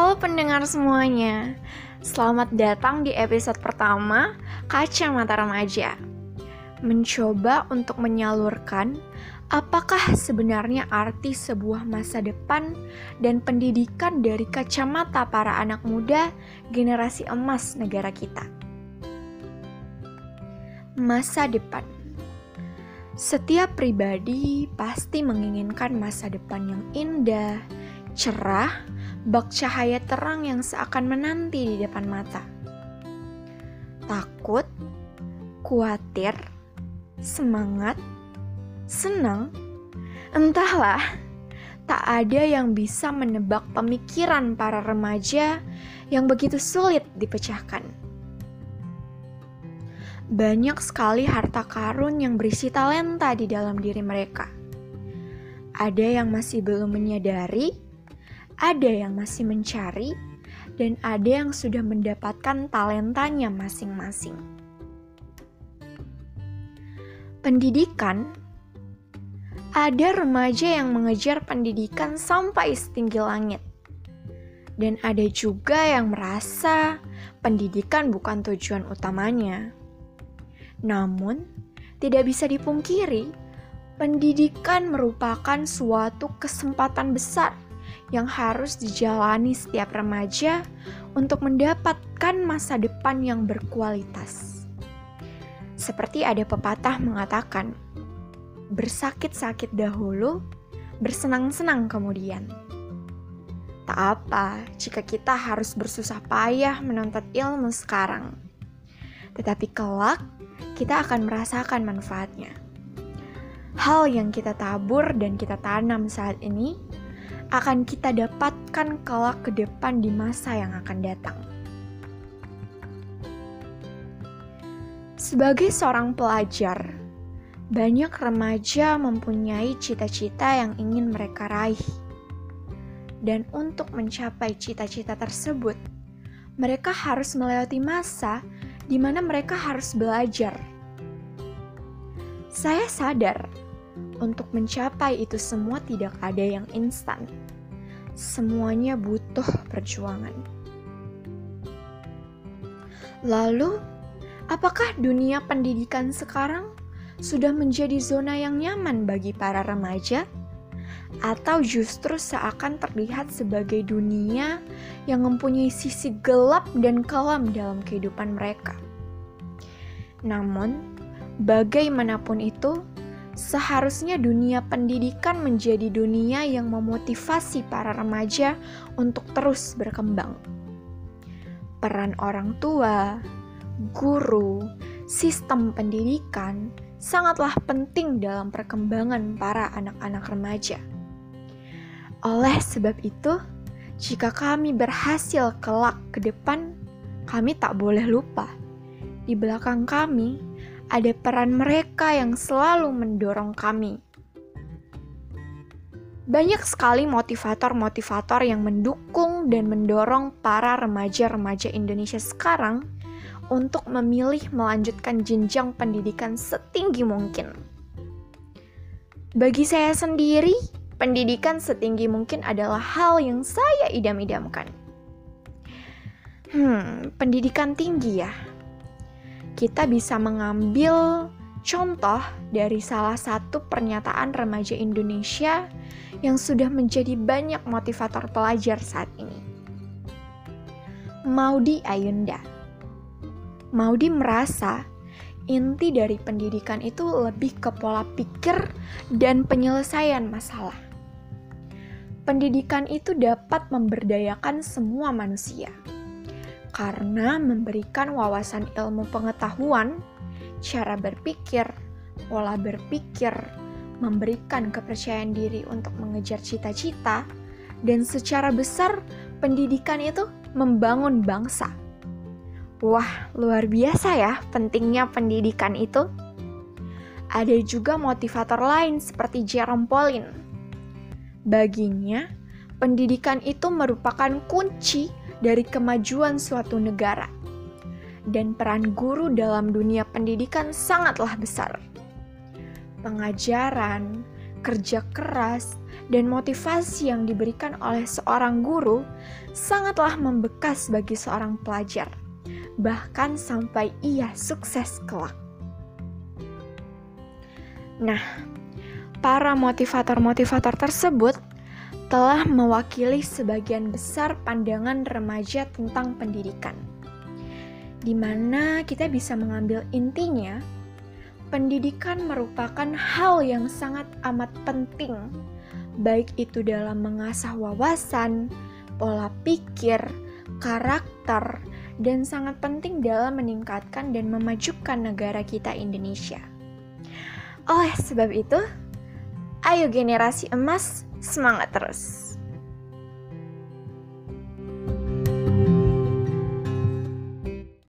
Halo pendengar semuanya, selamat datang di episode pertama Kacamata Remaja. Mencoba untuk menyalurkan apakah sebenarnya arti sebuah masa depan dan pendidikan dari kacamata para anak muda generasi emas negara kita. Masa depan setiap pribadi pasti menginginkan masa depan yang indah, cerah, bak cahaya terang yang seakan menanti di depan mata. Takut, khawatir, semangat, senang, entahlah, tak ada yang bisa menebak pemikiran para remaja yang begitu sulit dipecahkan. Banyak sekali harta karun yang berisi talenta di dalam diri mereka. Ada yang masih belum menyadari ada yang masih mencari, dan ada yang sudah mendapatkan talentanya masing-masing. Pendidikan ada remaja yang mengejar pendidikan sampai setinggi langit, dan ada juga yang merasa pendidikan bukan tujuan utamanya. Namun, tidak bisa dipungkiri, pendidikan merupakan suatu kesempatan besar yang harus dijalani setiap remaja untuk mendapatkan masa depan yang berkualitas. Seperti ada pepatah mengatakan, bersakit-sakit dahulu, bersenang-senang kemudian. Tak apa jika kita harus bersusah payah menuntut ilmu sekarang, tetapi kelak kita akan merasakan manfaatnya. Hal yang kita tabur dan kita tanam saat ini akan kita dapatkan kelak ke depan di masa yang akan datang. Sebagai seorang pelajar, banyak remaja mempunyai cita-cita yang ingin mereka raih. Dan untuk mencapai cita-cita tersebut, mereka harus melewati masa di mana mereka harus belajar. Saya sadar untuk mencapai itu semua tidak ada yang instan. Semuanya butuh perjuangan. Lalu, apakah dunia pendidikan sekarang sudah menjadi zona yang nyaman bagi para remaja? Atau justru seakan terlihat sebagai dunia yang mempunyai sisi gelap dan kelam dalam kehidupan mereka? Namun, bagaimanapun itu, Seharusnya dunia pendidikan menjadi dunia yang memotivasi para remaja untuk terus berkembang. Peran orang tua, guru, sistem pendidikan sangatlah penting dalam perkembangan para anak-anak remaja. Oleh sebab itu, jika kami berhasil kelak ke depan, kami tak boleh lupa di belakang kami ada peran mereka yang selalu mendorong kami. Banyak sekali motivator-motivator yang mendukung dan mendorong para remaja-remaja Indonesia sekarang untuk memilih melanjutkan jenjang pendidikan setinggi mungkin. Bagi saya sendiri, pendidikan setinggi mungkin adalah hal yang saya idam-idamkan. Hmm, pendidikan tinggi ya kita bisa mengambil contoh dari salah satu pernyataan remaja Indonesia yang sudah menjadi banyak motivator pelajar saat ini. Maudi Ayunda. Maudi merasa inti dari pendidikan itu lebih ke pola pikir dan penyelesaian masalah. Pendidikan itu dapat memberdayakan semua manusia karena memberikan wawasan ilmu pengetahuan, cara berpikir, pola berpikir, memberikan kepercayaan diri untuk mengejar cita-cita, dan secara besar pendidikan itu membangun bangsa. Wah, luar biasa ya pentingnya pendidikan itu. Ada juga motivator lain seperti Jerome Pauline. Baginya, pendidikan itu merupakan kunci dari kemajuan suatu negara. Dan peran guru dalam dunia pendidikan sangatlah besar. Pengajaran, kerja keras, dan motivasi yang diberikan oleh seorang guru sangatlah membekas bagi seorang pelajar, bahkan sampai ia sukses kelak. Nah, para motivator-motivator tersebut telah mewakili sebagian besar pandangan remaja tentang pendidikan, di mana kita bisa mengambil intinya. Pendidikan merupakan hal yang sangat amat penting, baik itu dalam mengasah wawasan, pola pikir, karakter, dan sangat penting dalam meningkatkan dan memajukan negara kita Indonesia. Oleh sebab itu, ayo generasi emas semangat terus!